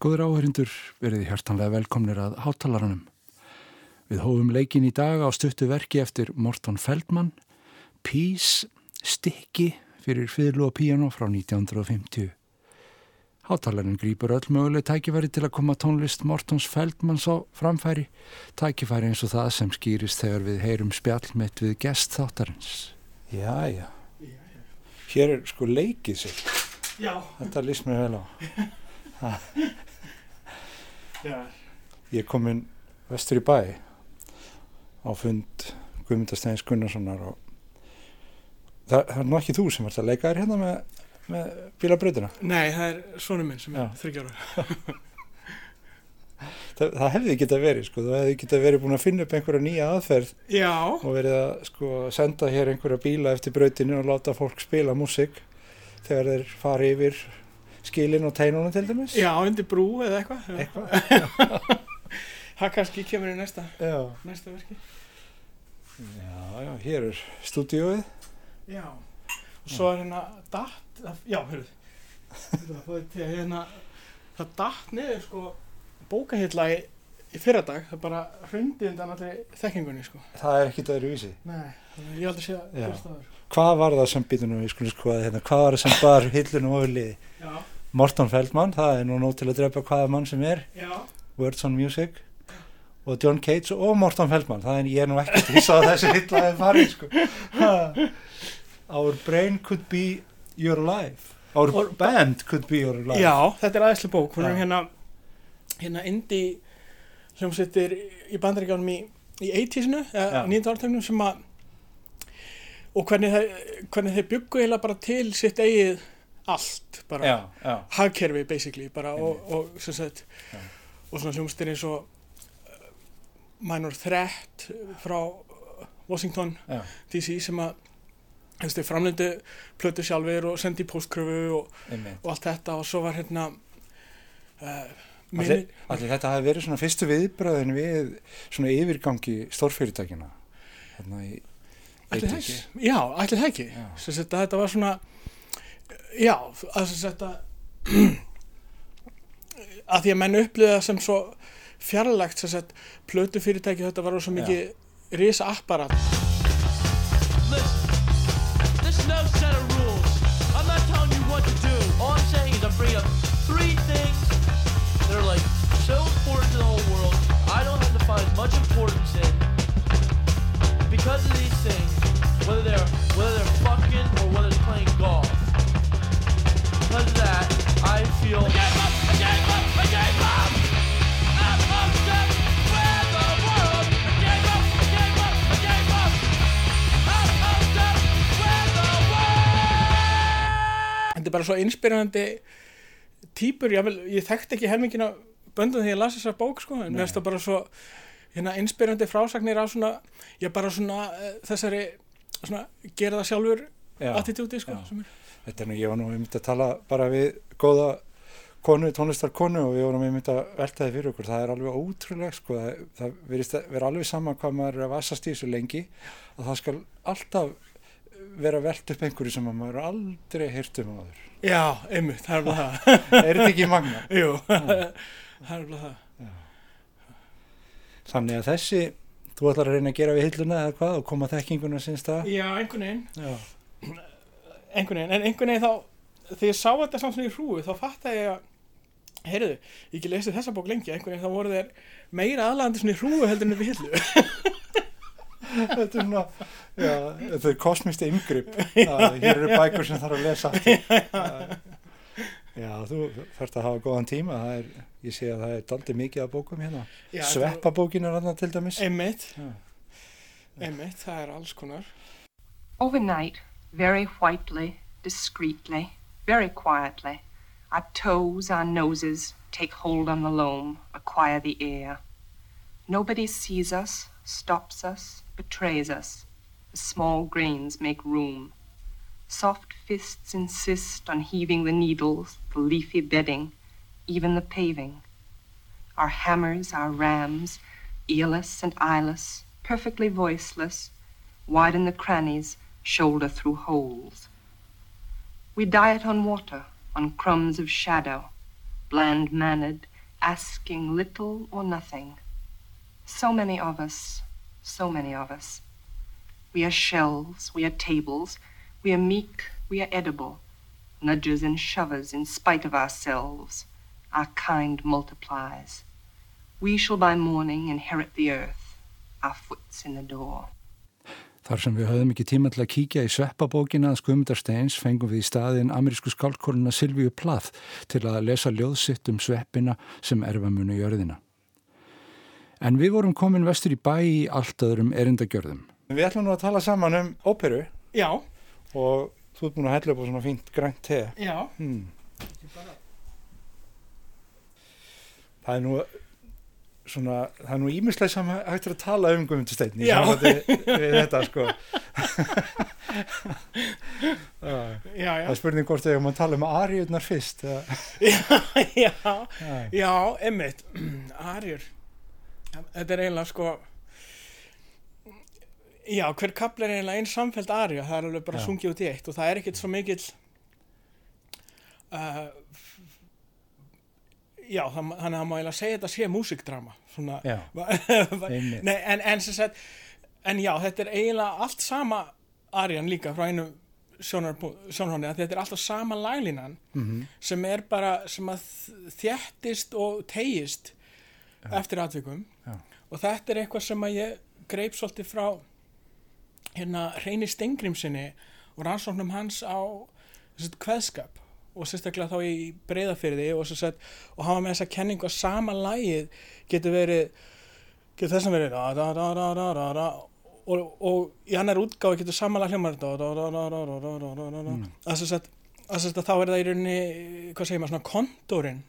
Góður áherindur verið hjartanlega velkomnir að hátalarunum. Við hófum leikin í dag á stuttu verki eftir Morton Feldman, Peace, Sticky fyrir fyrlu og piano frá 1950. Hátalarinn grýpur öll möguleg tækifæri til að koma tónlist Mortons Feldmans á framfæri, tækifæri eins og það sem skýrist þegar við heyrum spjallmett við gest þáttarins. Já, já. Hér er sko leikið sér. Já. Þetta líst mér vel á. Já. Ég kom inn vestur í bæ á fund Guðmundastæðins Gunnarssonar og það, það er nú ekki þú sem ert að leika þér hérna með, með bílabröðina. Nei, það er sonu minn sem Já. er þryggjára. Það, það hefði getað verið sko, þú hefði getað verið búin að finna upp einhverja nýja aðferð Já. og verið að sko senda hér einhverja bíla eftir bröðinu og láta fólk spila músík þegar þeir fari yfir skilin og teinunum til dæmis. Já, undir brú eða eitthvað. Já. Eitthvað. Það kannski kemur í næsta, Já. næsta verki. Já, já, hér er stúdíóið. Já. Og svo er hérna datt, já, hörruð. Það að hérna, það datt niður sko bókahilla í, í fyrradag. Það bara hrundi undan allir þekkingunni sko. Það er ekkit öðru vísi. Nei, að ég sé að Já. gerst það verður. Hvað var það sem býtum við skulum skoða hérna, hvað var það sem bar hillunum ofurliði? Já, Morton Feldman, það er nú nóg til að drepa hvaða mann sem er, já, Words on Music og John Cage og Morton Feldman, það er ég er nú ekki til að þessi hilla hefði farið sko. Our brain could be your life. Our Or- band could be your life. Já, þetta er aðeinslega bók, hún er Já. hérna hérna indie hljómsveitir í bandaríkjánum í, í 80-sinu, Já. eða 9. ártögnum sem að og hvernig, þeir byggu eiginlega bara til sitt eigið allt, bara Já, já, hagkerfi basically, bara og, og sem sagt og svona hljómsveitir eins og uh, Minor Threat frá uh, Washington já, DC sem að framlendu plötu sjálfur og sendi í póstkröfu og og allt þetta og svo var hérna uh, Allir, allir þetta hafi verið svona fyrstu viðbröðin við svona yfirgangi stórfyrirtækina í ætli það 80s. ekki? Já, ætli það ekki. Þetta var svona já, að sagt að að því að menn upplýða sem svo fjarlægt sem sagt plötu fyrirtæki þetta var svo mikið risa apparat world. þetta er bara svo inspirandi típur, ég, ég þekkti ekki helmingina böndum þegar ég las þessa bók sko, en mér finnst það bara svo hérna, inspirandi frásagnir af svona ég bara svona uh, þessari svona gera það sjálfur Já. attitúti sko, Já. er Þetta er nú, ég var nú einmitt að tala bara við góða konu, tónlistarkonu og við vorum einmitt að velta þið fyrir okkur. Það er alveg ótrúlega, sko, það, það verðist að vera alveg sama hvað maður er að vassast í þessu lengi, að það skal alltaf vera velt upp einhverju sem að maður aldrei heyrt um áður. Já, einmitt, það er bara það Er þetta ekki magna? Jú, það er bara það Þannig að þessi, þú ætlar að reyna að gera við hilluna eða hvað og koma þekkinguna sinns það? Já, einhvern veginn, Já. einhvern veginn en einhvern veginn þá, þegar ég sá þetta samt svona í hrúi, þá fatta ég að heyrðu, ég ekki lesið þessa bók lengi einhvern veginn þá voru þeir meira aðlandi svona í hrúi heldur en í hillu Þetta er svona, já, þetta er kosmist yngripp. Hér eru bækur sem þarf að lesa aftur. Já, þú þarfst að hafa góðan tíma. Það er, ég sé að það er daldi mikið af bókum hérna. Já, Sveppabókin er annað til dæmis. Einmitt, Já. einmitt, það er alls konar Overnight, very whitely, discreetly, very quietly, our toes, our noses take hold on the loam, acquire the air. Nobody sees us, stops us, betrays us. The small grains make room. Soft fists insist on heaving the needles, the leafy bedding, even the paving. Our hammers, our rams, earless and eyeless, perfectly voiceless, widen the crannies, shoulder through holes. We diet on water, on crumbs of shadow, bland mannered, asking little or nothing. So many of us, so many of us. We are shells, we are tables, we are meek, we are edible, nudgers and shovers in spite of ourselves. Our kind multiplies. We shall by morning inherit the earth, our foot's in the door. Þar sem við höfðum ekki tíma til að kíkja í sveppabókina að Skumundarsteins fengum við í staðin amerísku skálkóruna Silvíu Plath til að lesa ljóðsitt um sveppina sem erfa munu jörðina. En við vorum komin vestur í bæ í allt öðrum erindagjörðum. Við ætlum nú að tala saman um óperu Já, og þú ert búin að hella upp á svona fínt grænt te. já, Hmm. Það er nú svona, það er nú ímislega sem hægt er að tala um samvætti við þetta sko. það já, já, er spurning hvort þegar maður tala um ariðnar fyrst. já, já, Já. emmitt, Arjur, þetta er eiginlega sko, já, hver kapl er eiginlega einn samfeld Arja, það er alveg bara sungið út í eitt og það er ekkert svo mikill, uh, já, þannig að það má eiginlega segja þetta sé músikdrama, en, en sem sagt, en já, þetta er eiginlega allt sama Arjan líka frá einu sjónhóni að þetta er alltaf sama laglínan Mhm. sem er bara, sem að þjættist og tegist eftir atvikum. Já. og þetta er eitthvað sem að ég greip svolítið frá hérna Reyni Stengrimsinni og rannsóknum hans á þessi, kveðskap og sérstaklega þá í breyðafyrði og, og hafa með þessa kenningu að sama lægið getur verið getur þess að verið og, og í annar útgáð getur sama læg hljómar mm. þess að, að þá er það í rauninni, hvað segir maður, svona kontúrin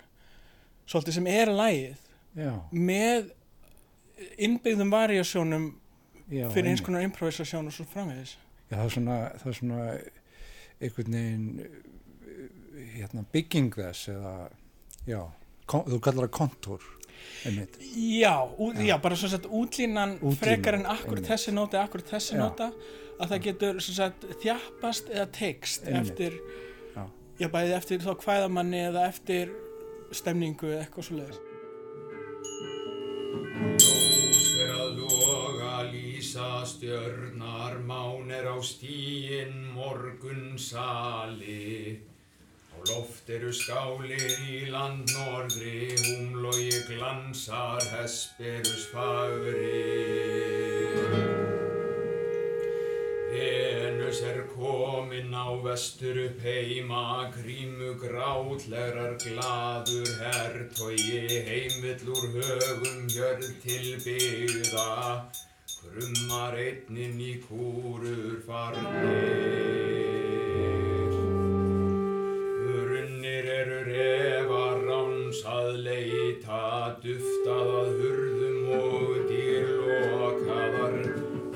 svolítið sem er lægið Já. með innbyggðum varjasjónum fyrir eins konar improvisasjón og svo framvegis Já, það er svona, það er svona einhvern veginn hérna, bygging þess eða, já, þú kallar það kontúr, einmitt. já, ú, já. bara svo sagt útlínan Útlínan, frekar en akkur einmitt. þessi nota akkur þessi Já. nota að það getur svo sagt þjappast eða Einmitt. eftir Já. já, bæði eftir þá kvæðamanni eða eftir stemningu eða eitthvað svo leiðis Ljós fer að loga, lýsa stjörnar, mán er á stíin morgun sali. Á loft eru skálir í land norðri, húmlogi glansar, hesperus fagri. Venus er komin á vestur upp heima, grímu grátlegrar gladur hertogi, heimill úr högum hjörð til byggða, krummar einnin í kúrur farnir. Að leita, duftað að hurðum og dýrlokaðar.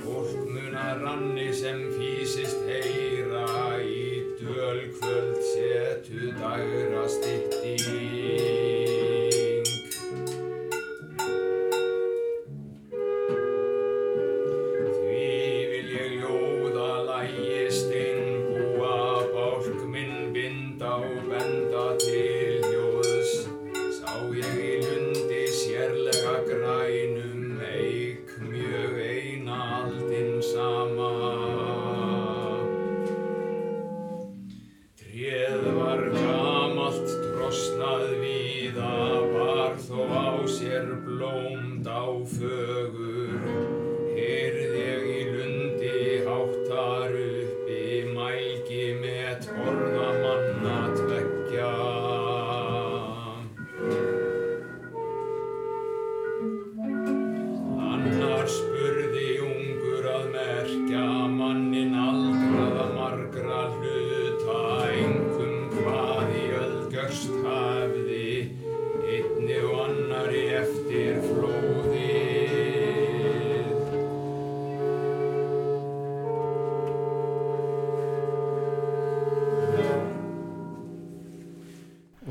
Fólk munar ranni sem fýsist heyra, í dölkvöld setu dagra stytting.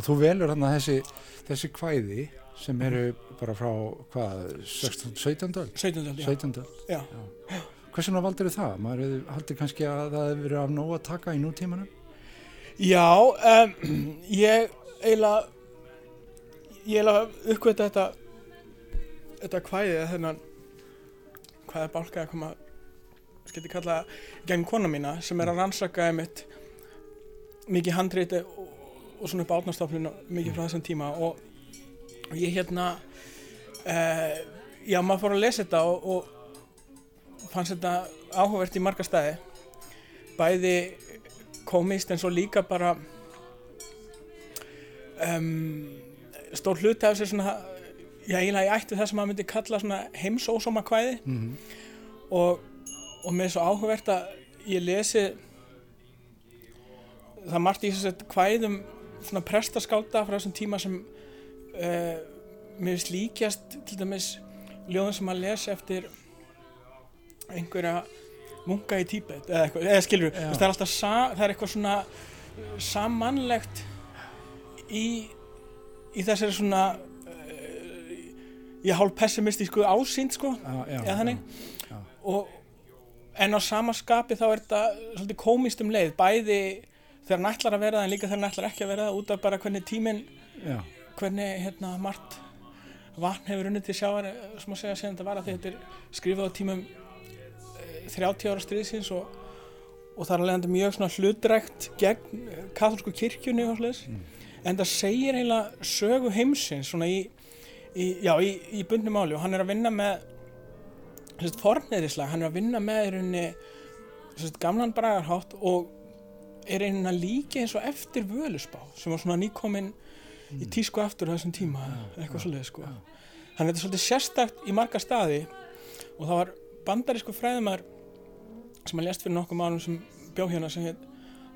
Og þú velur hann að þessi, þessi kvæði sem eru bara frá, hvað, 16, 17. öld? 17. öld, já. 17. öld. já. Hvers vegna valdur það? Maður hefði haldið kannski að það hefði verið af nóg að taka í nútímanum? Já, um, ég eiginlega, ég að uppkvita þetta þetta kvæði eða þennan hvað er bálka að koma skilti kalla gegn kona mína sem er að rannsaka einmitt mikið handreiti og, svona upp á átnastofnun mikið frá þessum tíma og, og ég hérna uh, já maður fór að lesa þetta og, og fannst þetta áhugavert í marga staði bæði komist en svo líka bara um, stór hluti af þessu svona já eiginlega ég ætti það sem maður myndi kalla svona heimsósóma kvæði Mhm. og, og mér er svo áhugavert að ég lesi það margt í þess að kvæðum svona prestaskálda frá þessum tíma sem uh, mér finnst líkjast til dæmis ljóðum sem að lesa eftir einhverja munka í Tíbet eða, eitthvað, eða skilur, Já. það er alltaf sa, það er eitthvað svona samanlegt í, í þessari svona uh, ég hálf pessimistísku ásýnd sko Já, já, eða þannig já. og en á sama skapi þá er þetta svolítið komist um leið bæði þegar hann ætlar að vera það en líka þegar hann ætlar ekki að vera það út af bara hvernig tíminn hvernig hérna margt vatn hefur unnið til sjáar eh, sem að segja síðan þetta var að þetta er skrifað á tímum eh, 30 ára stríðsins og, og það er alveg mjög hlutrækt gegn eh, katholsku kirkjunni og svoleiðis. En það segir eiginlega sögu heimsins svona í, í, já, í, í bundnum máli og hann er að vinna með sérst, forneiðislega, hann er að vinna með sérst, gamlan bragarhátt og er einhvern veginn líka eins og eftir völusbá sem var svona nýkominn í tísku aftur á þessum tíma eitthvað svolítið sko þannig að þetta er svolítið sérstakt í marga staði og það var bandarísku fræðumar sem að lést fyrir nokkuð málum sem bjó hérna sem heit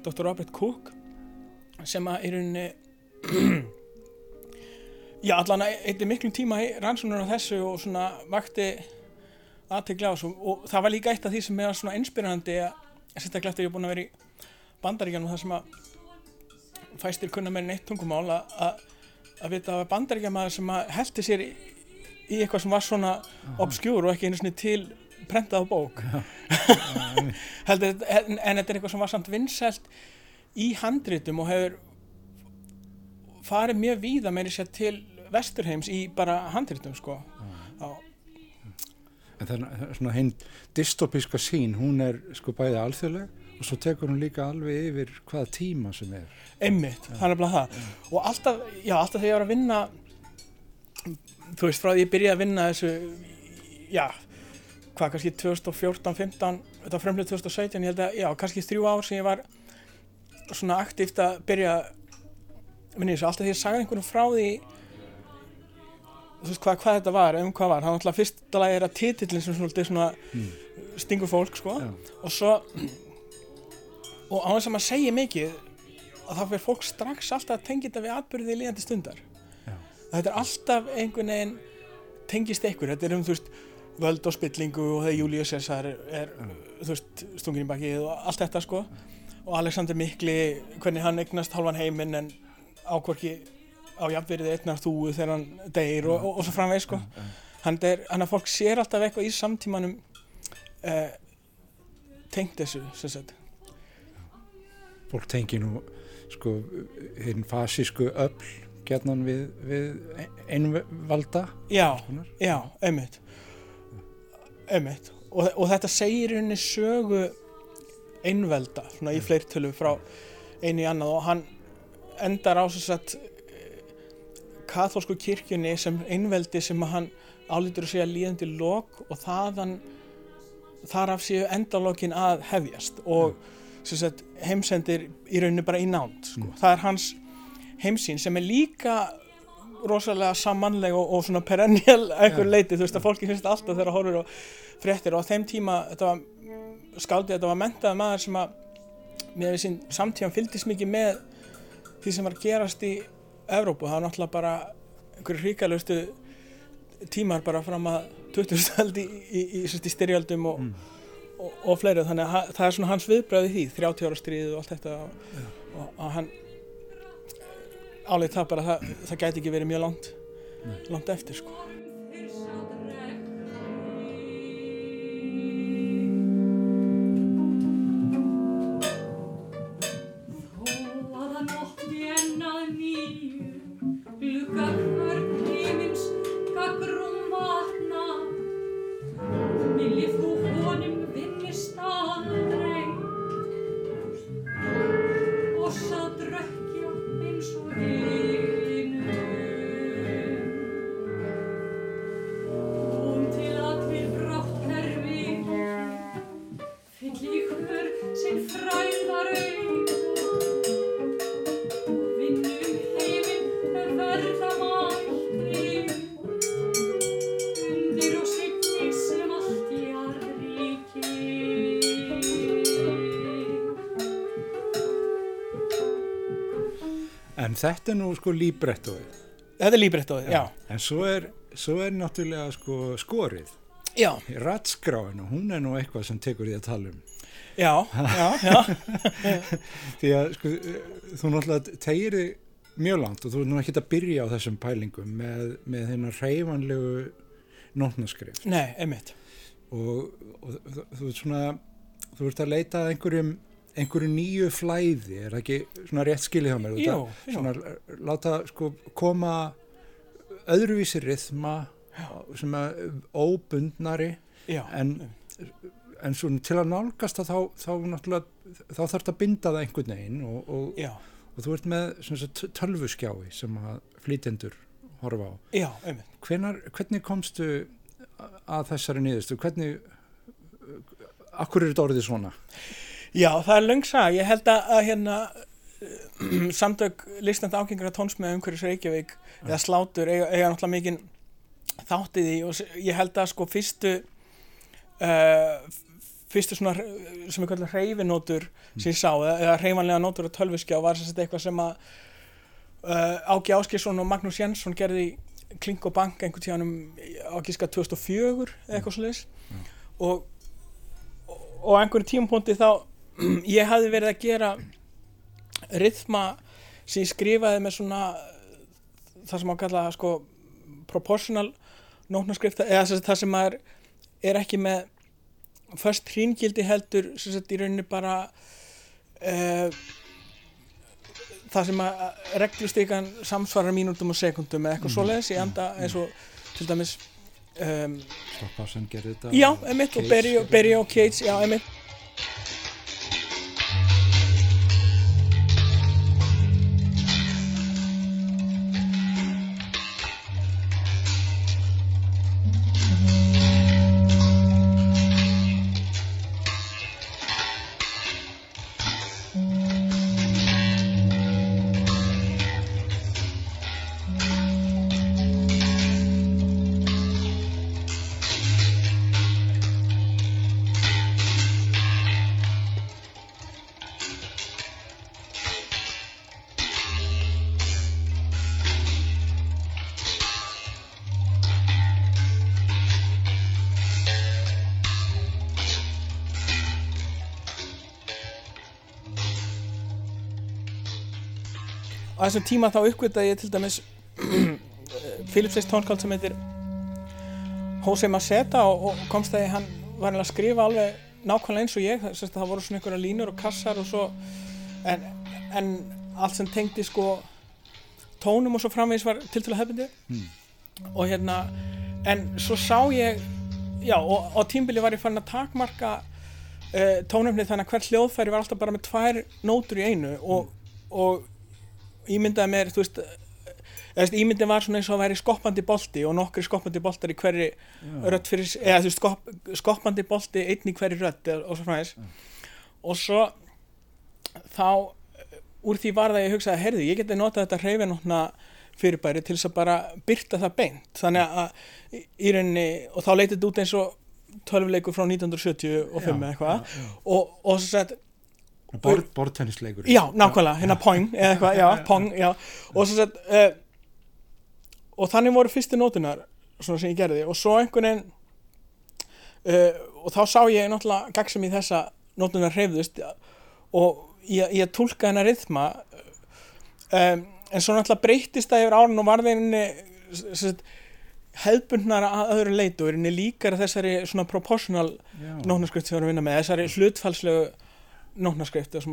Dr. Robert Cook sem að í rauninni já allan að eitthvað miklum tíma í rannsóknar á þessu og svona vakti aðtegla þessu og það var líka eitt af því sem er svona inspirandi að sérstaklega eftir ég er búin að vera í bandaríkjanum þar sem að fæstir kunna meira en eitt tungumál að, að, að vita að það var bandaríkjamaður sem að heldi sér í, í eitthvað sem var svona obskjúr og ekki einu svona til prentað á bók. Heldur, en, en þetta er eitthvað sem var samt vinsælt í handritum og hefur farið mjög víða meiri sér til vesturheims í bara handritum sko. Já, En það er svona hinn dystopíska sín, hún er sko bæði alþjóðleg og svo tekur hún líka alveg yfir hvaða tíma sem er. einmitt, það er bara það. Og alltaf, já, alltaf þegar ég var að vinna þú veist, frá því ég byrjaði að vinna þessu já, hvað kannski 2014, 15 þetta fremlið 2017, ég held að, já, kannski þrjú ár sem ég var svona aktíft að byrja minni þessu, alltaf því ég sagði einhvern frá því þú veist hvað, hvað þetta var, um hvað var það var alltaf fyrsta lagi er að titillin sem svona, svona stingur fólk, sko. Já. og svo og á þess að maður segja mikið að þá fyrir fólk strax alltaf að tengja þetta við atbyrðið í líðandi stundar. Já. þetta er alltaf einhvern veginn tengist einhver, þetta er um þú veist völd og spillingu og þegar Július Cæsar er, er þú veist, stungin í bakið og allt þetta sko. Og Alexander Mikli, hvernig hann eignast halvan heiminn en ákvorki á jafnverðið eignar þú þegar hann deyr og, og, og svo framveg sko. Hann er, hann að fólk sér alltaf eitthvað í samtímanum eh, tengt þessu sem sagt Fólk tengi nú sko hinn fasísku öll gætnan við, við einvalda. Já, já, einmitt. Einmitt. Og, og þetta segir henni sögu einvelda, svona í fleirtölu frá einu í annað og hann endar á þess að katholsku kirkjunni sem einveldi sem hann álítur að segja líðandi lok og þaðan þar af séu endalokin að hefjast og sem sagt, heimsendir í rauninu bara í nánd sko. það er hans heimsýn sem er líka rosalega samanleg og, og svona perennial Já. leiti, þú veist að fólki finnst alltaf þegar það horfir á fréttir og á þeim tíma þetta var skaldið, þetta var mentað maður sem að með við sín samtíðan fylgdist mikið með því sem var gerast í Evrópu, það var náttúrulega bara einhverju hríkalustu tímar bara fram að 20. aldi í, í, í, í, styrjöldum og, og, og fleiri, þannig að það er svona hans viðbræði því, 30 ára stríð og allt þetta og, og að hann álið það bara að það, það gæti ekki verið mjög langt langt eftir sko En þetta er nú sko líbrettóið. Þetta er líbrettóið, já. En svo er, svo er náttúrulega sko skorið. Já, Ratskráin og hún er nú eitthvað sem tekur því að tala um. já, já, já. Því að sko, þú náttúrulega tegir þig mjög langt og þú er nú ekki að byrja á þessum pælingum með, með þennar reyfanlegu nótnaskrif. Nei, einmitt. Og, og þú, þú svona, þú ert að leita einhverjum, einhverju nýju flæði, er það ekki svona rétt skilið hjá mér? Jú, jú. Svona láta sko koma öðruvísi rithma sem er óbundnari Já, en, en svona til að nálgast að þá, þá náttúrulega þá þarf þetta að binda það einhvern veginn og, og, og þú ert með tölvuskjái sem að flýtendur horfa á. já. Hvenar, hvernig komstu að þessari niðurstu? Hvernig akkur er þetta orðið svona? Já, það er löngsa. Ég held að, að hérna samtök listnætt ágengra tónsmiða umhverjus Reykjavík eða slátur eiga, eiga náttúrulega mikinn þáttið í og ég held að sko fyrstu uh, fyrstu svona sem ég kallar hreyfinótur sem ég sá eða, eða hreyfanlega nótur á tölviskjá var sem sagt eitthvað sem að uh, Ági Áskilsson og Magnús Jensson gerði í Klink og Bank einhvern tíðanum á gíska 2004 eða eitthvað svo og og á einhverjum tímapunkti þá ég hafði verið að gera rithma sem ég skrifaði með svona það sem á að kalla sko proportional nótnaskrifta eða sem sagt það sem maður er ekki með först hríngildi heldur sem sagt í rauninni bara uh, það sem að reglustíkan samsvarar mínútum og sekundum eða eitthvað svoleiðis. Í anda eins og til dæmis um, Stoppa sem gerir þetta? já, emitt og Berry og, Cage, já, emitt á þessum tíma þá uppgötaði ég til dæmis Philips Eist tónskáld sem heitir Jose Maceta og, og komst að hann var að skrifa alveg nákvæmlega eins og ég sérst, það voru svona einhverja línur og kassar og svo en, en allt sem tengdi sko tónum og svo framvegis var til til að hefðindi og hérna en svo sá ég já og á tímbili var ég farin að takmarka uh, tónumni þannig að hvert hljóðfæri var alltaf bara með tvær nótur í einu og, og ímyndaði mér þú veist ímyndin var svona eins og að væri skoppandi bolti og nokkri skoppandi boltar í hverri rödd fyrir, eða þú veist skopp, skoppandi bolti einn í hverri eða- og svo fræðis og svo þá úr því var það ég hugsaði heyrðu, ég geti notað þetta hreyfinótna fyrirbæri til þess að bara byrta það beint. Þannig að í- rauninni og þá leytið þetta út eins og tölvuleikur frá 1975 eða eitthvað. og, og svo sett Bortennisleikur. Já, nákvæmlega, hérna Pong eða eitthvað, já, Pong, já og sett uh, og þannig voru fyrstu nótunar svona sem ég gerði og svo einhvern veginn uh, og þá sá ég náttúrulega gagsum í þessa nótunar hreyfðust og ég, ég tólka hennar rithma um, en svo náttúrulega breytist það yfir árun og varðinni hefðbundnar að öðru leitu og er henni líkar þessari svona proportional Já. nótnaskrift sem við erum að vinna með þessari hlutfallslegu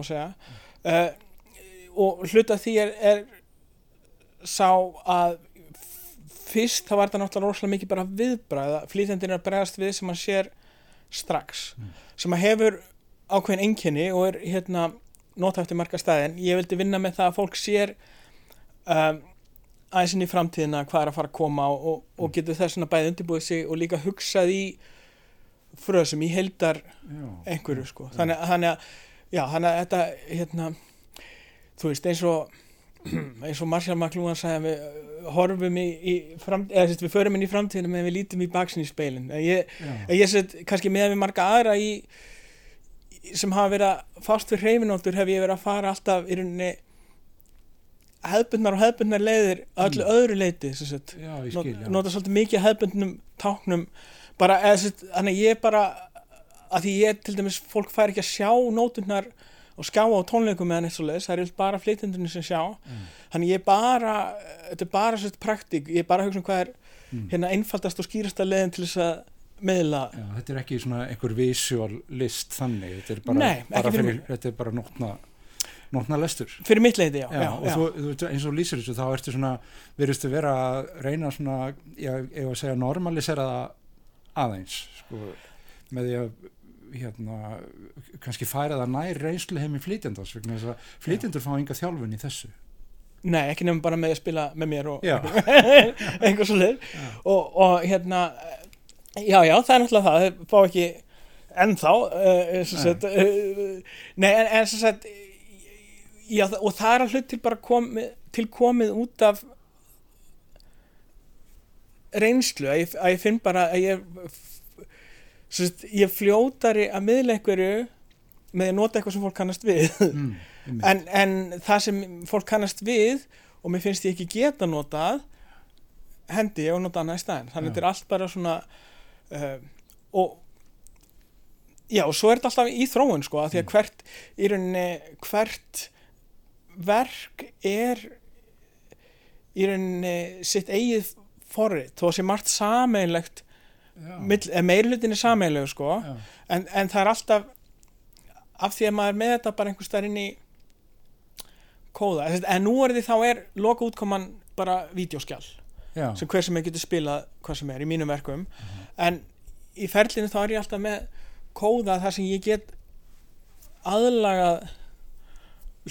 að segja. Uh, og hluta því er, er sá að fyrst þá var þetta náttúrulega rosalega mikið bara viðbræða flýtendin er að bregðast við sem hann sér strax sem að hefur ákveðin einkenni og er hérna nota eftir marga staðin ég vildi vinna með það að fólk sér um, aðeins inn í framtíðina hvað er að fara að koma og, og, og getur þess að bæði undirbúið sig og líka hugsað í frösum í heildar Já. einhverju sko. Þannig, að- þannig að já, þannig að þetta hérna, þú veist eins og eins og Marshall McLuhan sagði að við uh, horfum í, í fram, eða sérst, við förum inn í framtíðinu meðan við lítum í baksin í speilin ég, Já. ég sett kannski með við marga aðra í, sem hafa verið að fást við hreyfinóttur hef ég verið að fara alltaf í rauninni hefbundnar og hefbundnar leiðir öllu öðru leiti Já, ég Not, skil, já. nota svolítið mikið hefbundnum táknum bara, eða, sett, þannig ég bara að því ég til dæmis, fólk fær ekki að sjá nóturnar og skjá á tónleikum meðan eitt svo leiðis, það er yfirleitt bara flytjendunni sem sjá. Þannig ég bara þetta er bara svolítið praktík, ég er bara að hugsa um hvað er hérna einfaldast og skýrasta leiðin til þess að meðla Já, þetta er ekki svona einhver visual list þannig, þetta er bara, Nei, bara fyrir fyrir, þetta er bara nótna, nótna lestur. fyrir mitt leiti, já, Já, já, og já. Þú, þú, eins og lýsir þessu, þá ertu svona, veriðstu vera að reyna svona, já, ég var að segja normalisera það aðeins, sko, með því að, hérna, kannski færa það nær reynslu heim í að flýtjandur fá enga þjálfun í þessu. Nei, ekki nefnum bara með að spila með mér og Já. einhver svo leið og, og hérna já, já, það er náttúrulega það þau fá ekki ennþá uh, sagt, uh, nei, en, en sem sagt já, það- og það er að hlut til bara komið, til komið út af reynslu að ég, að ég finn bara að ég sagt, ég fljótari að miðla einhverju með að nota eitthvað sem fólk kannast við. Mm, en, en það sem fólk kannast við og mér finnst ég ekki geta notað hendi ég og nota annað í staðin þannig Já. þetta er allt bara svona uh, og já og svo er þetta alltaf í þróun sko að því að hvert í rauninni hvert verk er í rauninni sitt eigið forrið þó að sé margt sameinlegt meirlutin er sameinlegu sko. En, en það er alltaf af því að maður er með þetta bara einhvers þar inn í kóða. En, nú er því þá er loka útkoman bara vídeoskjál já, sem hver sem er getur spilað hvað sem er í mínum verkum. En í ferlinu þá er ég alltaf með kóða þar sem ég get aðlagað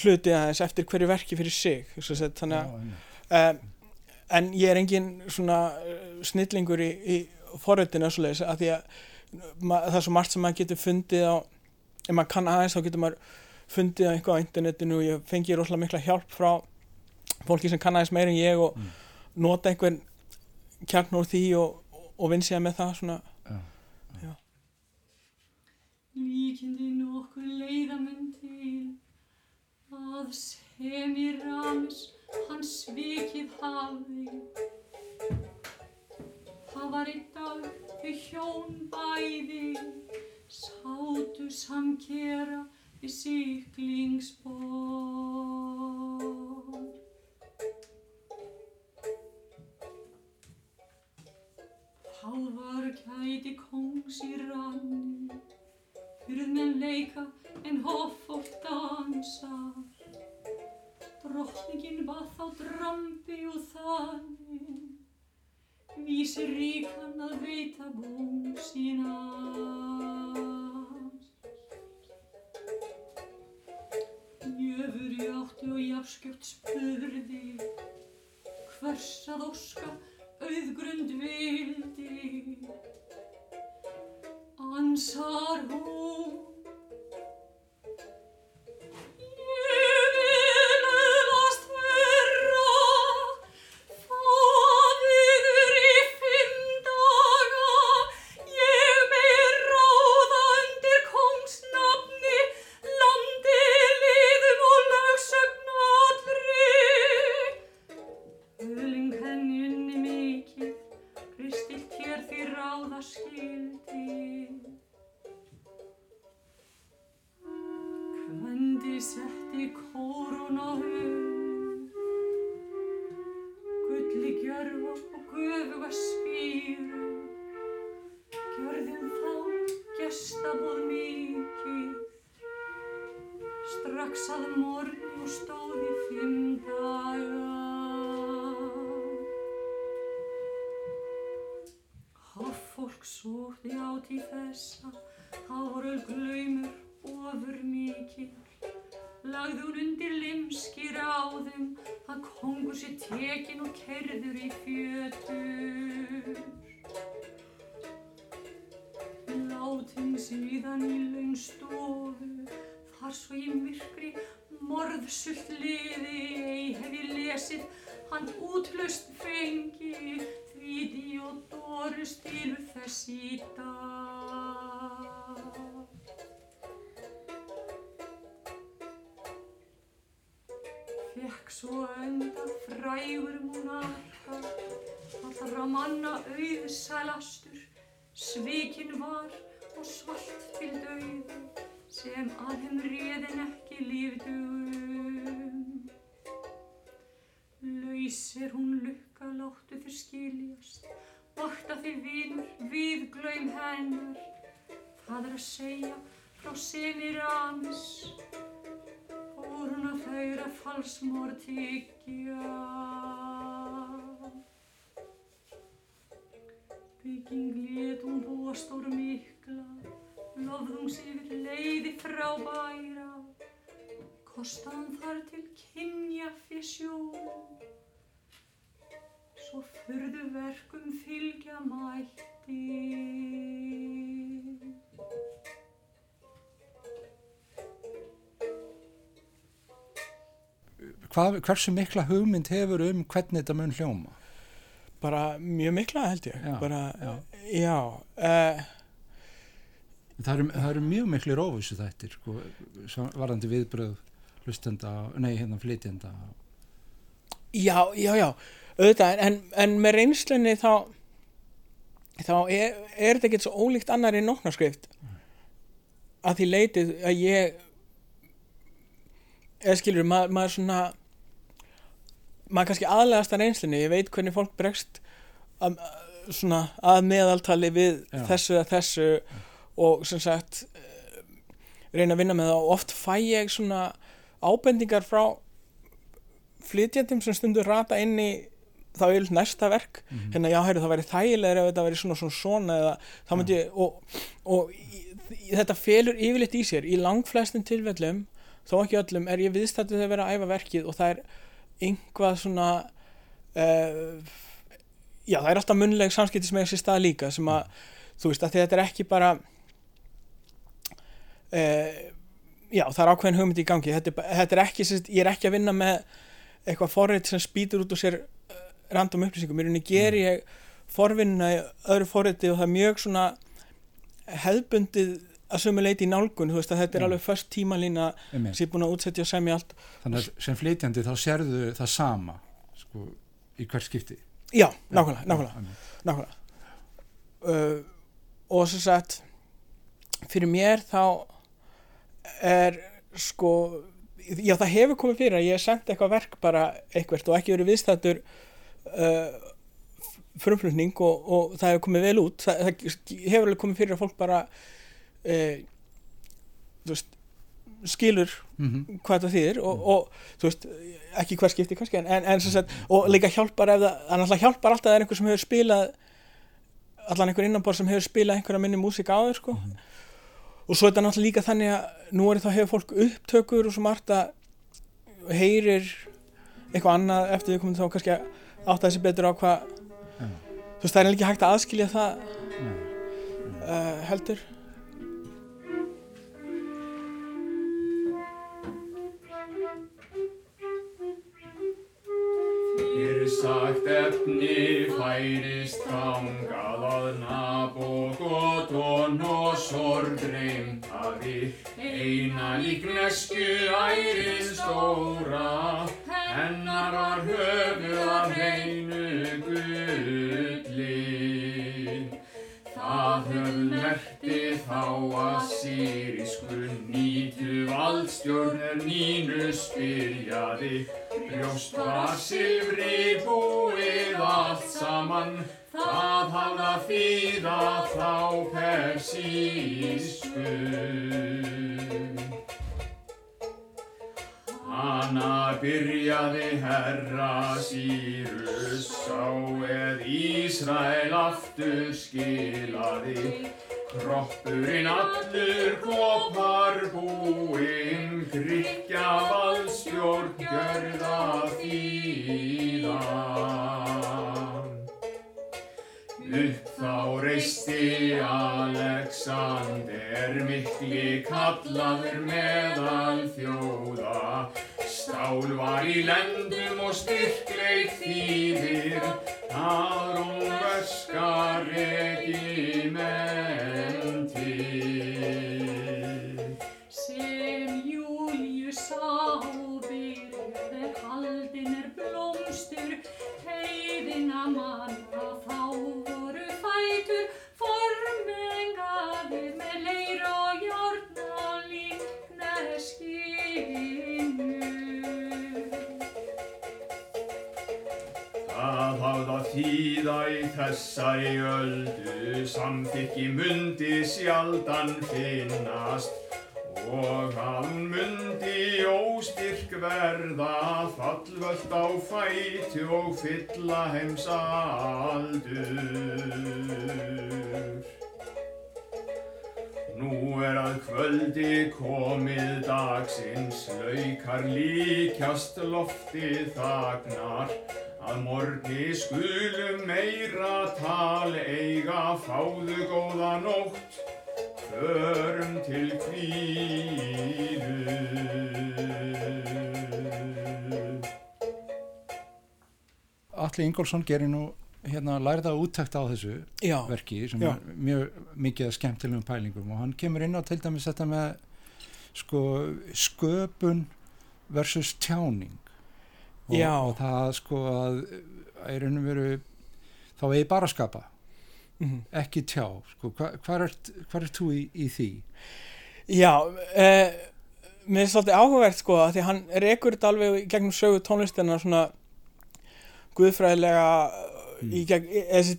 hluti aðeins eftir hverju verki fyrir sig sett, þannig að um, en ég er engin svona uh, snillingur í, í forritinu og svoleiðis að því að ma, það er svo margt sem maður getur fundið á ef maður kann aðeins þá getur maður fundið á eitthvað á internetinu og ég fengi rosalega mikla hjálp frá fólki sem kann aðeins meira en ég og nota einhvern kjarn úr því og, og vinn sér með það svona. Líkindi nokkur leiða menn til að sem í ramis hann svikið hafði. Það var einn dag þau hjón bæði sátu samkera við syklingsborð. Hálfar kæti kongs í ranni Hurðmenn leika en hoffótt dansar Drottningin bað þá drambi og þannig Vísir ríkan að veita bóng sína Jöfur í áttu og jafnskjöpt spurði Hvers að óska auðgrund vildi? Ansar hún vinur, við glaum hennar. Það er að segja frá fór hún að þauðra falsmór tyggja. Bygging lét hún búa stór mikla, lofðungs yfir leiði frá bæra, kostaðan þar til kynja fissjón, svo fyrðu verkum fylgja mætti. Hvað, hversu mikla hugmynd hefur um hvernig þetta mun hljóma? bara mjög mikla held ég Já, bara, já. já, uh, Það eru, það eru mjög miklu rófísu þættir sko, varðandi viðbröð hlustenda, nei hérna flytjenda já, já, já auðvitað, en, en með reynslunni þá þá er, er þetta ekki svo ólíkt annar í nóknarskrift að því leitið að ég eða skilur, maður, maður svona maður kannski aðlegast að reynslunni. Ég veit hvernig fólk bregst að, svona að meðaltali við Já. þessu að þessu og sem sagt eh, reyna að vinna með það. Og oft fæ ég svona ábendingar frá flytjandum sem stundur rata inn í þá er næsta verk. Mhm. hérna já, heyrðu, það væri þægilega ef þetta væri svona svona svona eða þá myndi ég og, og í, þetta felur yfirleitt í sér í langflestum tilfellum þó ekki öllum er ég viðstættu þegar vera að æfa verkið og það er einhvað svona uh, já, það er alltaf munleg samskipti sem eiga sér stað líka sem að, þú veist, að þetta er ekki bara uh, já, það er ákveðin hugmynd í gangi. Þetta er, þetta er ekki, ég er ekki að vinna með eitthvað forrið sem spýtur út úr sér random upplýsingum, í rauninni ger ég forvinnuna í öðru forriði og það er mjög svona hefðbundið að sömu leiti í nálgun, þú veist að þetta er Já. alveg först tímalína sem er búin að útsetja og semja allt. Þannig að sem flytjandi þá sérðu það sama sko, í hvert skipti? Já, nákvæmlega, nákvæmlega nákvæmlega. Uh, og sem sagt fyrir mér þá er sko já það hefur komið fyrir að ég hef sendt eitthvað verk bara eitthvert og ekki verið viðstættur uh, frumflutning og, og það hefur komið vel út. Það, það hefur alveg komið fyrir að fólk bara uh, veist skilur Mhm. hvað það þýðir og, og veist, ekki hver skipti kannski en, en, en sagt, og líka hjálpar það, það hjálpar alltaf að það er einhver sem hefur spilað allan einhver innanbor sem hefur spilað einhverja minni músík áður sko. Og svo er þetta náttúrulega líka þannig að nú er þá hefur fólk upptökur og svo margt að heyrir eitthvað annað eftir því komum þá kannski að átta þessi betur á hvað þú veist það er ekki hægt að aðskilja það uh, heldur. Hér sagt efni færist þangað að Nabokoton og sorgreimt hafi eina líknesku ærin stóra hennar var höfuð af heinu gulli. Það höfð merti þá að sírisku nýtu valdstjórn er nínu spyrjaði. Brjóst var silfri búið allt saman. Það hafða þýða þá persísku Hanna byrjaði herra Sýrus sá eð Ísrael aftur skilaði. Kroppurinn allur kopar búinn Gryggja valdstjórn gjörða þýðan Upp þá reisti Alexander mikli kallaður meðal þjóða. Stál var í lendum og styrkleik þýðir, að rómverska regimenti. sem Július sá byrð er haldin er blómstur heiðina manna þýða í þessari öldu, samþykki mundi sjaldan finnast og hún mundi óstyrk verða, fallvöld á fæti og fylla heims aldur. Nú er að kvöldi komið dagsins, laukar líkjast loftið þagnar, að morgni skulum meira tal eiga, fáðu góða nótt, förum til kvíðu. Alli Ingólfsson gerir nú hérna lærða úttækt á þessu Já, verki sem Já. er mjög mikið skemmtilegum pælingum og hann kemur inn á til dæmis þetta með sko sköpun versus tjáning og, og það sko að raun og veru þá eigi bara að skapa mhm. ekki tjá sko, hva, hvar, ert, hvar ert þú í, í því? Já, uh, mér er svolítið áhugavert sko að því hann rekur þetta alveg í gegnum sögu tónlistina svona guðfræðilega mm. í, gegn,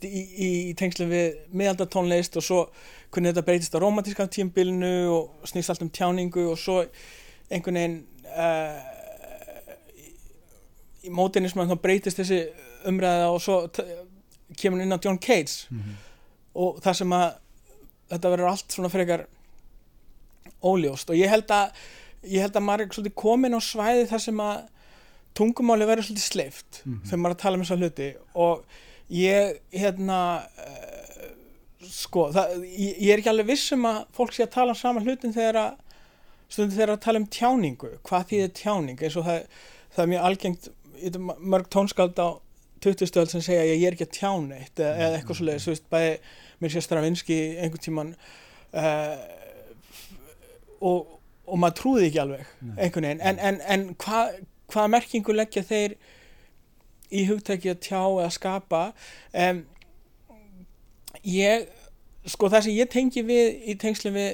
í, í, tengslum við miðalda tónlist og svo hvernig þetta breytist á romantíska tímbilinu og snýst allt um tjáningu og svo einhvern veginn uh, í, mótinisman þá breytist þessi umræða og svo kemur inn á John Cage og það sem að þetta verður allt svona frekar óljóst. Og ég held að ég held að maður er svolítið komin á svæði þar sem að tungumáli verður svolítið sleift þegar maður er að tala um þessa hluti. Og ég hérna uh, sko, það, ég, ég er ekki alveg viss um að fólk sé að tala um sama hlutin þegar að stundum þegar að tala um tjáningu hvað þýðir tjáning? Eins og það, það er mjög algengt mörg tónskáld á 20 stöld sem segja ég er ekki að tjána eitt eða, eða eitthvað svoleiðis, þú veist, bæði mér sé Stravinski einhvern tíman uh, og, og maður trúði ekki alveg einhvern veginn, en, en, en hvað hvaða merkingu leggja þeir í hugtæki að tjá eða skapa um, ég sko það sem ég tengi við í tengslu við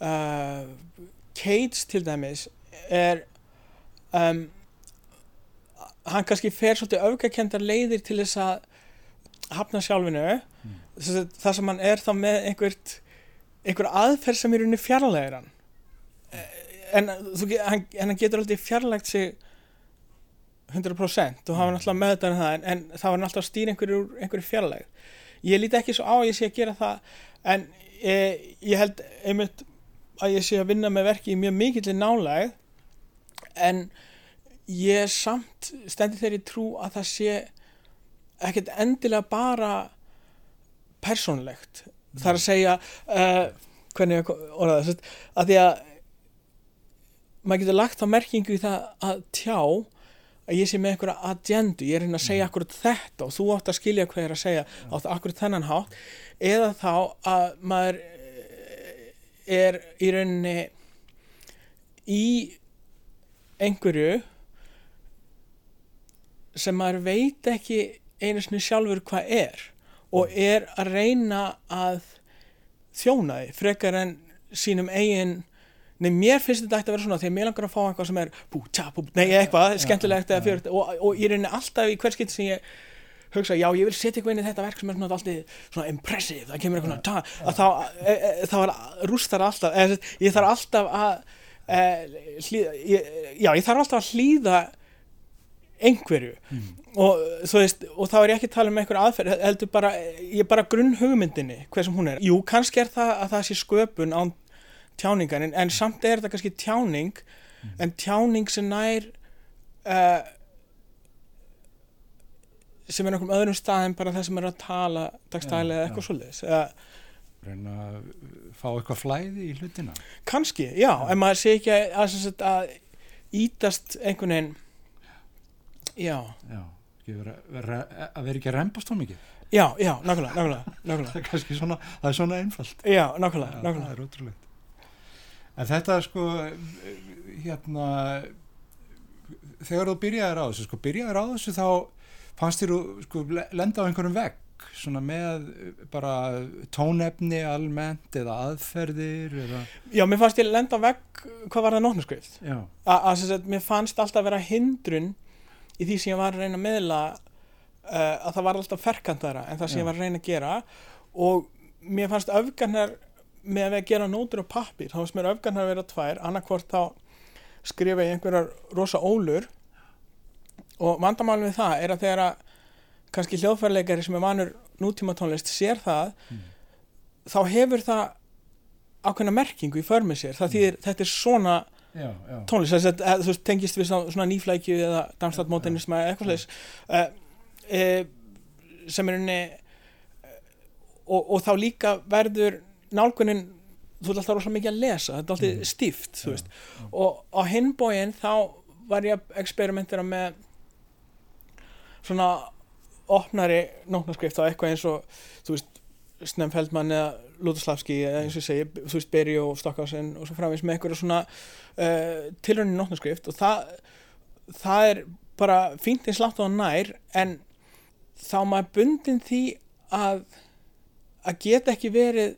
uh, Cates til dæmis er um, hann kannski fer svolítið öfgakendar leiðir til þess að hafna sjálfinu. Að það sem hann er þá með einhvert einhver aðferð sem er unni fjarlægir hann. En, ge- hann, en hann getur aldrei fjarlægt sig 100% og hafa náttúrulega með þetta það en, en það var náttúrulega að stýra einhverju, einhverju fjarlægt ég líti ekki svo á að ég sé að gera það en ég, ég held einmitt að ég sé að vinna með verki í mjög mikill nálæg en ég samt stendur þeirri trú að það sé ekkert endilega bara persónlegt það er að segja uh, hvernig ég orða það að því að maður getur lagt á merkingu í það að tjá að ég sé með einhverja agendu, ég er hérna að segja akkurat þetta og þú átt að skilja hvað ég er að segja á akkurat þennan hátt eða þá að maður eh, er í rauninni í einhverju sem maður veit ekki einu sinni sjálfur hvað er og er að reyna að þjóna því frekar en sínum eigin Nei, mér finnst þetta ætti að vera svona því að mér langar að fá eitthvað sem er bú, tja, bú, nei, eitthvað, skemmtilegt eða fjörut og, og ég reyni alltaf í hver skipt sem ég hugsa, já, ég vil setja eitthvað inn í þetta verk sem er svona alltaf svona impressive, það kemur eitthvað svona, að þá, e, e, þá er, rústar alltaf, eða, ég þarf alltaf að e, hlýða, ég, já, ég þarf alltaf að hlýða einhverju. Og þú veist, og þá er ég ekki að tala um einhverju aðferð, heldur bara, ég er bara grunn hugmyndinni, hver sem hún er. Jú, kannski er það að það sé sköpun án tjáningar, en, en samt er þetta kannski tjáning, en tjáning sem nær uh, sem er einhverjum öðrum stað en bara það sem er að tala dagstælega eða eitthvað svoleiðis. Uh, reyna að fá eitthvað flæði í hlutina. Kannski, já, en maður sé ekki að, að, að ítast einhvern veginn já, já, vera, vera, að vera ekki að rempast þá mikið. Já, já, nákvæmlega, nákvæmlega, nákvæmlega. það er kannski svona, það er svona einfalt. Já, nákvæmlega, nákvæmlega. það er ótrúlegt en þetta sko hérna þegar þú byrjaðir á þessu sko byrjaðir á þessu þá fannst þér sko le- lenda á einhverjum vegg svona með bara tónefni almennt eða aðferðir eða já, mér fannst ég lenda vegg hvað var það nótnaskrift já, að, mér fannst alltaf vera hindrun í því sem ég var að reyna að meðla uh, að það var alltaf ferkantara en það sem Já. ég var að reyna að gera. Og mér fannst öfgarnar með að gera nótur og pappir þá fannst mér öfgarnar að vera tvær annarkvort þá skrifa ég einhverjar rosa ólur. Og vandamálum við það er að þegar að kannski hljóðfærleikari sem er vanur nútíma tónlist sér það þá hefur það ákveðna merkingu í förmið sér. Það þýðir, þetta er svona já, já, tónlist. Þess að þú tengist við svona, nýflækju eða dansstættmótinisma eða eitthvað slags uh, uh, sem er unni og, og þá líka verður nálgunin þú ert alltaf rosalega mikið að lesa þetta er alltaf Mhm. stíft þú Já, veist. Og á hinbóin þá var ég að experimentera með svona opnari nótnaskrift á eitthvað eins og þú veist Snemfeldmann eða Lúðuslavski eða eins og ég segi, þú veist Beri og Stockhausen og svo framvegis með eitthvað svona uh, tilraunin nótnaskrift. Og það það er bara fínt eins langt á nær en þá maður bundin því að að geta ekki verið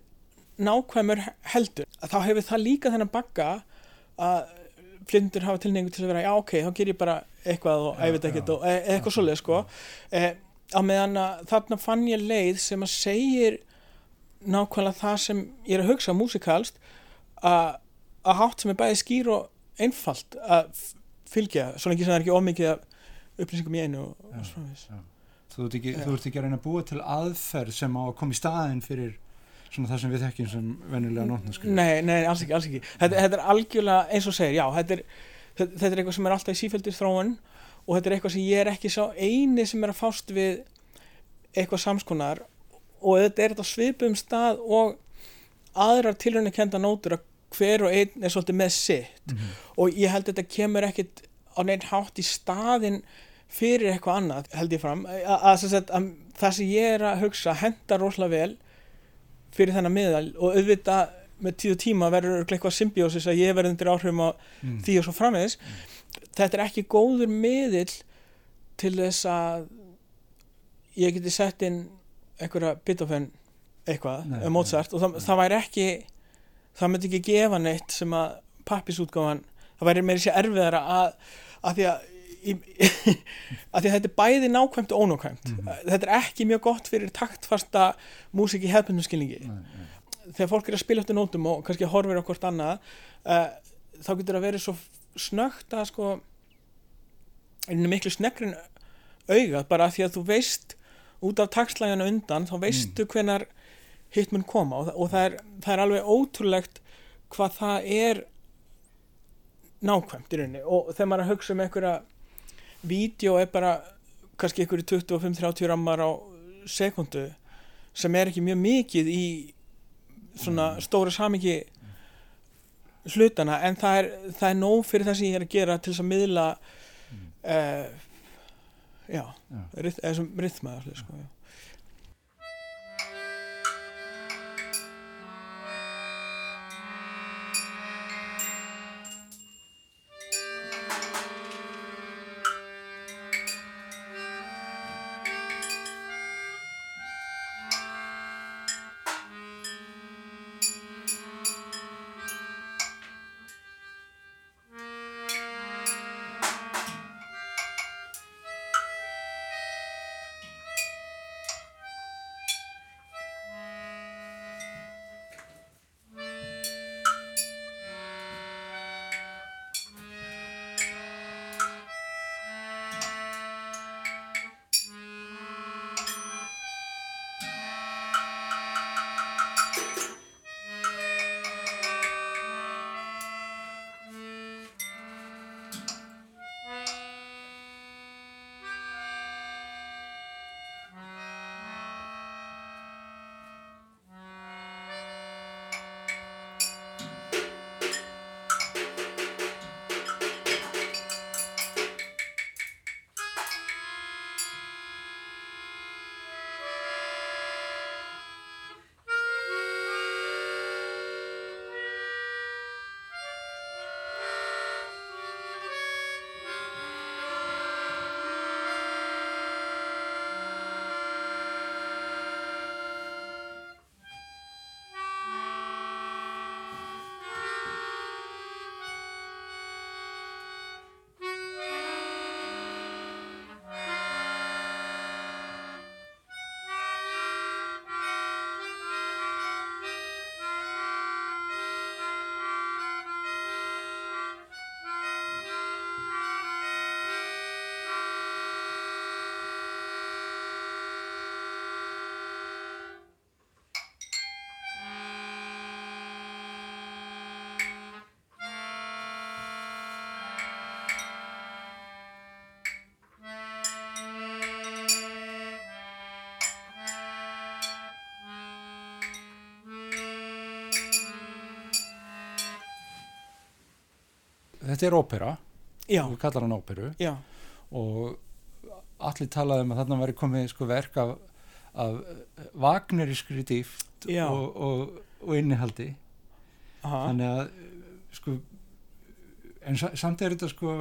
nákvæmur heldur. Þá hefur það líka þennan bagga að flindur hafa tilneingu til að vera já ok, þá ger ég bara eitthvað og veit ekkert og e eitthvað svoleið sko. E á meðan þarna fann ég leið sem að segir nákvæmlega það sem ég er að hugsa músikalst að hátt sem er bæði skýr og einfalt að fylgja, svo lengi sem það er ekki ómikið af upplýsingum í einu og, og svo framvegis. þú ert ekki, Já. þú ert ekki að reyna að búa til aðferð sem á að koma í staðin fyrir svona það sem við þekkjum sem venjulega nótnaskrif Nei, nei, alls ekki, alls ekki. Þetta, þetta er algjörlega eins og segir, já þetta er, þetta, er eitthvað sem er alltaf í sífældir þróun og þetta er eitthvað sem ég er ekki sá eini sem er að fást við eitthvað samskonar og þetta er þetta svipum stað og aðrar tilröndi kenda nótur að hver og einn er svolítið með sitt. Mhm. og ég held að þetta kemur ekkit á neitt hátt í staðin fyrir eitthvað annað, held ég fram. Að, að, sagt, að það sem ég er að hugsa hendar rosalega vel fyrir þennan miðal og auðvitað með tíu tíma verður eitthvað symbiósis að ég verður undir áhrifum á Mm. því og svo framvegis þetta er ekki góður miðill til þess að ég geti sett inn einhverja Beethoven eitthvað, Nei, Mozart og það, nei. það væri ekki það myndi ekki gefa neitt sem að pappisútgáfan, það væri meiri sér erfiðara að, að því að að því að þetta er bæði nákvæmt og ónákvæmt Mhm. þetta er ekki mjög gott fyrir taktfasta músík í hefðbundum skilningi Nei, nei. þegar fólk er að spila eftir nótum og kannski horfir hvort annað uh, þá getur það verið svo snögt að sko einu miklu sneggrin auga bara af því að þú veist út af takslæginu undan þá veistu mm. hvenar hitt mun koma og, og það, er, það er alveg ótrúlegt hvað það er nákvæmt í rauninni og þegar maður að hugsa um einhverja vídeo er bara kannski einhverju 25-30 rammar á sekundu sem er ekki mjög mikið í svona stóra samingi hlutana en það er, það er nóg fyrir það sem ég er að gera til þess að miðla uh, já, Já. ryth, þessum rythma allir, sko, já. Þetta er ópera, já, við kallar hann óperu. Já, og allir talaði um að þarna væri komið sko verk af, af vagnerískri dýft Já. og, og, og innihaldi. Aha, þannig að sko en sa- samt er þetta sko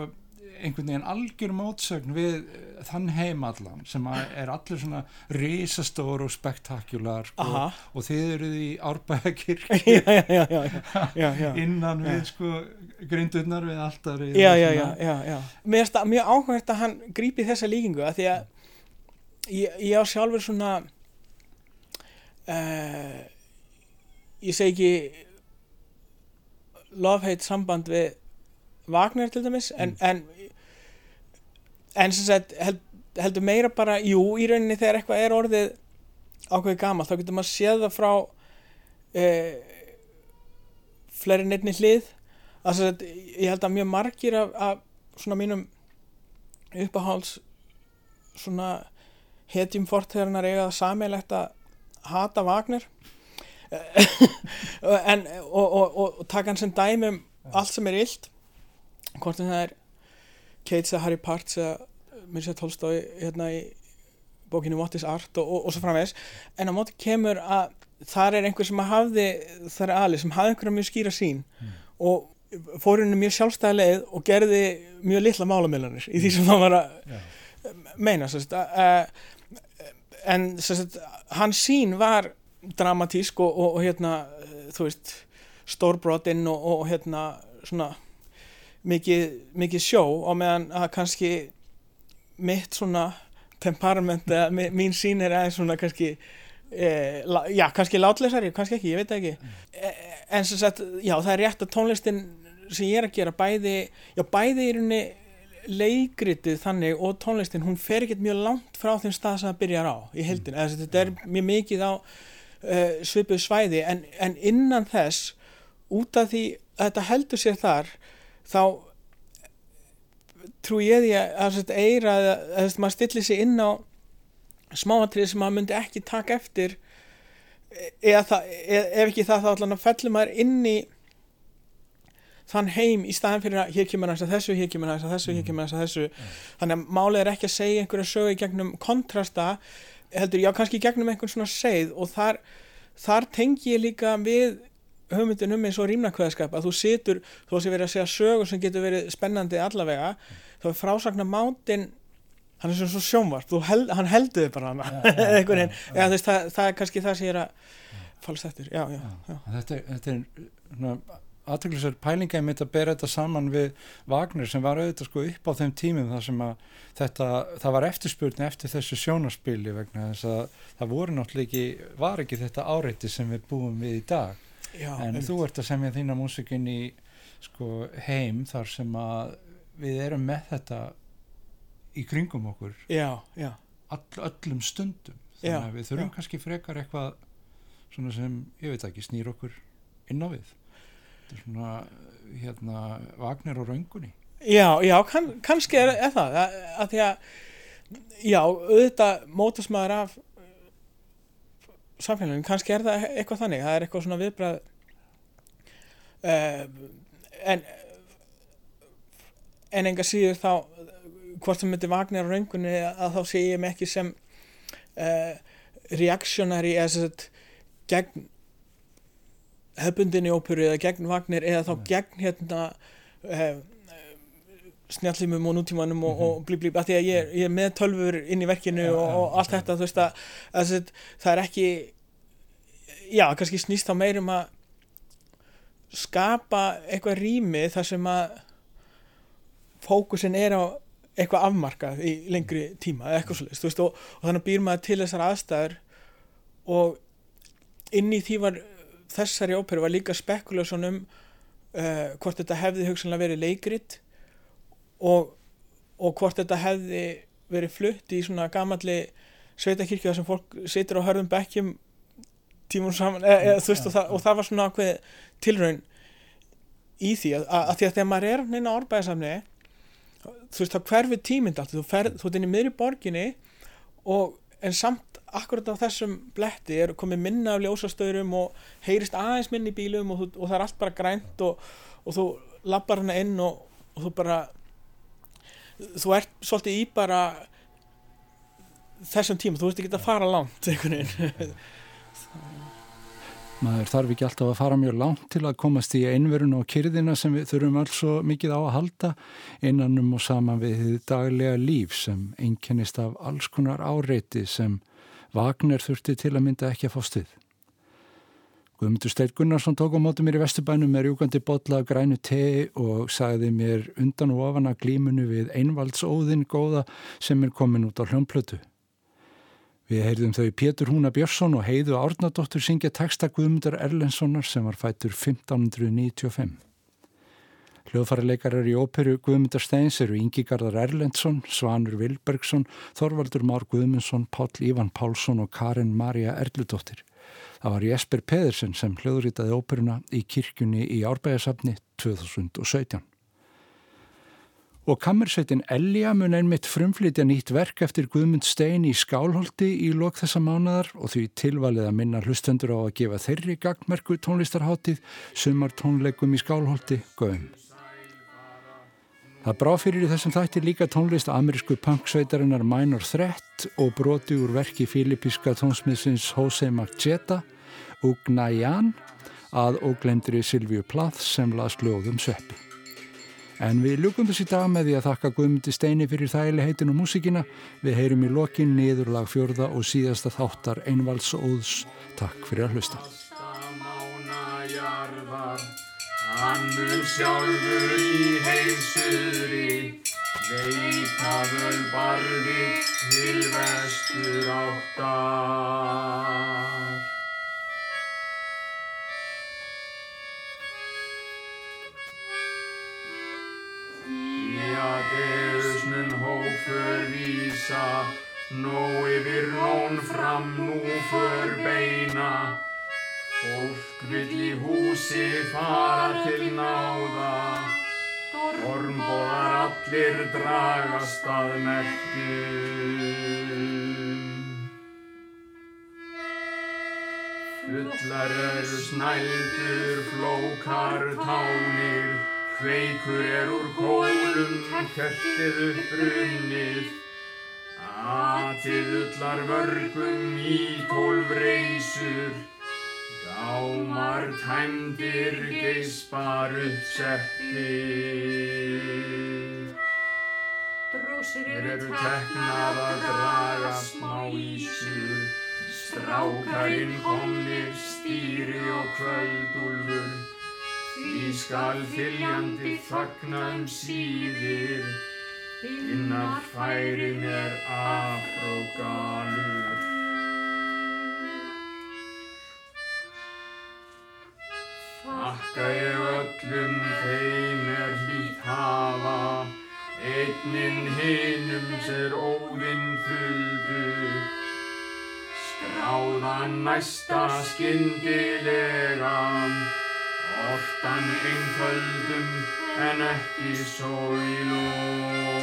einhvern veginn algjör mótsögn við eh, þann heim allan sem er allir svona risastór og spektakular sko, og þið eruð í árbæðakirk já, já, já, já, já, já, já. innan við sko grindurnar við alltaf já, já, já, já, já. Mér það mjög áhugavert að hann grípi þessa líkingu að því að ég, ég á sjálfur svona uh, ég segi ekki love-hate samband við Wagner til dæmis en, en en sem sagt held, heldur meira bara, jú, í rauninni þegar eitthvað er orðið ákveðið gamalt þá getur maður séð það frá uh, fleiri neittni hlið. Að sem sagt, ég held að mjög margir af, af svona mínum uppaháls svona hetjum forthegarnar eiga það sammeilegt að hata Wagner. En, og, og, og, og taka hann sem dæmi um allt sem er illt hvort sem það er Keats eða Harry Parts eða mér sé tólstói hérna í bókinu What is Art og, og, og svo framvegis. En á móti kemur að þar er einhver sem að hafði þar er ali sem hafði einhverja mjög skýra sín og fór henni mjög sjálfstæða leið og gerði mjög litla málamillanir í því sem það var að meina sérst, uh, en sérst, hans sín var dramatísk og, og, hérna þú veist stórbrotin og, og hérna svona mikið, mikið sjó og meðan að kannski mitt svona temperament eða mín sín er aðeins svona kannski eh, la, já, kannski látleysari, kannski ekki, ég veit ekki. Eh, en sem sagt, já, það er rétt að tónlistin sem ég er að gera bæði, já, bæði í rauninni leikritið þannig og tónlistin, hún fer ekkert mjög langt frá þeim stað sem það byrjar á í heldin, mm. þetta er mjög mikið á uh, svipuð svæði. En, en innan þess út af því að þetta heldur sér þar þá trú ég því að, að þetta eira að, að, að maður stilli sig inn á smáatrið sem maður myndi ekki taka eftir eða það, eða, ef ekki það þá allan fellur maður inn í þann heim í staðan fyrir að hér kemur hans að þessu, hér kemur hans að þessu, hér kemur hans að þessu þannig að málið er ekki að segja einhverja sögu í gegnum kontrasta heldur já kannski í gegnum einhvern svona seið og þar, þar tengi ég líka við hugmyndin um eins og rýmnakveðskap að þú situr, þú sé verið að segja sögur sem getur verið spennandi allavega þá er frásagna mátin hann er svona svo sjónvart, held, hann heldur þið bara hana einhvern veginn, þú veist það, það er kannski það sem ég er að fallast eftir, já, já, já. þetta, þetta er aðtöklusar pælinga ég mitt að bera þetta saman við Wagner sem var auðvitað sko upp á þeim tímum þar sem að þetta, það var eftirspurni eftir þessu sjónaspili vegna þess að það voru náttúrulega ekki, var ekki þetta áreiti sem við búum við í dag já en þú ert að semja þína músikin í sko heim þar sem að við erum með þetta í kringum okkur. Já, já, all, öllum stundum. Þannig að við þurfum kannski frekar eitthvað svona sem, ég veit ekki, snýr okkur inn á við. Þetta er svona hérna Vagner og Röngunni. Já, já kann, kannski er, er það. Að, að því að já, auðvitað mótast maður af samfélaginu, kannski er það eitthvað þannig, það er eitthvað svona viðbrað uh, en en enga síður þá hvort sem þetta Vagner og Röngunni að þá sé ég mig ekki sem uh, reaktionary eða sem sagt gegn hefbundinni óperu eða gegn Vagner eða þá gegn hérna uh, snjallimum og nútímanum og, og blí blí, af því að ég, er- ég er með tölfur inn í verkinu Já, og, og allt já. þetta, þú veist að, að það er ekki já, kannski snýst þá meir um að skapa eitthvað rými þar sem að fókusin er á eitthvað afmarkað í lengri tíma eða eitthvað svolítið, þú veist, og, og þannig býr maður til þessar aðstæður og inn í því var þessari óperu var líka spekulasjon um uh, hvort þetta hefði hugsanlega verið leikrit og, og hvort þetta hefði verið flutt í svona gamalli sveitakirkja sem fólk situr á hörðum bekkjum tímum saman e, e, veist, og, það, og það var svona ákveð tilraun í því að, að, því að þegar maður er neina árbæðisamni þú veist, þá hverfi tímynd allt þú, ferð, þú ert inn í miðri borginni og en samt akkurat á þessum bletti er komið minna af ljósastöðurum og heyrist aðeins minni í bílum og, og það er allt bara grænt og, og þú lappar hana inn og þú bara þú ert svolítið í bara þessum tíma, þú veist ekki að fara langt einhvern veginn Maður þarf ekki alltaf að fara mjög langt til að komast í einverun og kyrðina sem við þurfum alls svo mikið á að halda innanum og saman við daglega líf sem einkennist af alls konar áreiti sem Vagner þurfti til að mynda ekki að fá stuð. Guðmundur Steit Gunnarsson tók á mótu mér í Vesturbænum með rjúkandi botla af grænu tei og sagði mér undan og ofan að glímunu við einvaldsóðin góða sem er komin út á hljómplötu. Við heyrðum þau Pétur Húna Björnsson og Heiðu Árnadóttur syngja texta Guðmundar Erlendssonar sem var fættur 1595. Hljóðfæraleikarar í óperu Guðmundar Steins eru Ingi Garðar Erlendsson, Svanur Vilbergsson, Þorvaldur Már Guðmundsson, Páll Ívan Pálsson og Karin Marja Erludóttir. Það var Jesper Pedersen sem hljóðritaði óperuna í kirkjunni í Árbæðasafni 2017. Og kammersveitin Elja mun einmitt frumflitja nýtt verk eftir Guðmund Stein í Skálholti í lok þessa mánadar og því tilvalið að minna hlustendur á að gefa þeirri gagmerku tónlistarháttið sumar tónleikum í Skálholti Gauðum. Það brá fyrir í þessum þætti líka tónlist amerísku punksveitarinnar Minor Threat og broti úr verki filipiska tónsmiðsins Jose Magcheta og Gnayan að óglemdri Silvíu Plath sem las lögum Sveppi. En við ljúkum þessi dag með því að þakka Guðmundi Steini fyrir þægileg heitin og músikina. Við heyrum í lokin niðurlag fjörða og síðasta þáttar einvals óðs. Takk fyrir að hlusta. Hann mun sjálfur í heilsuðri, leita völ barði til vestur áttar. Jadeus mun hófur vísa, nó yfir nón fram nú för beina. Fólk vill í húsi fara til náða, ormbóðar allir dragast að merkjum. Fullar eru snældur, flókar tánir, Hveikur er úr kólum, kertið upprunnið, Atið ullar mörgum í tólf reysur, Gámar tæmdir geispar uppsettir. Drósir Hér eru teknar að draga smá ísur, Strákarinn komnir, stýri og kvöldúlfur, Því skal fylgjandi þagna um síðir, Innar færin er afrógalur. Þakka ég öllum þeim er hlýtt hafa, Einnin hinum sér óðinn þuldu, Skráðan næsta skyndilega, Ortan einföldum en ekki svo í lóð.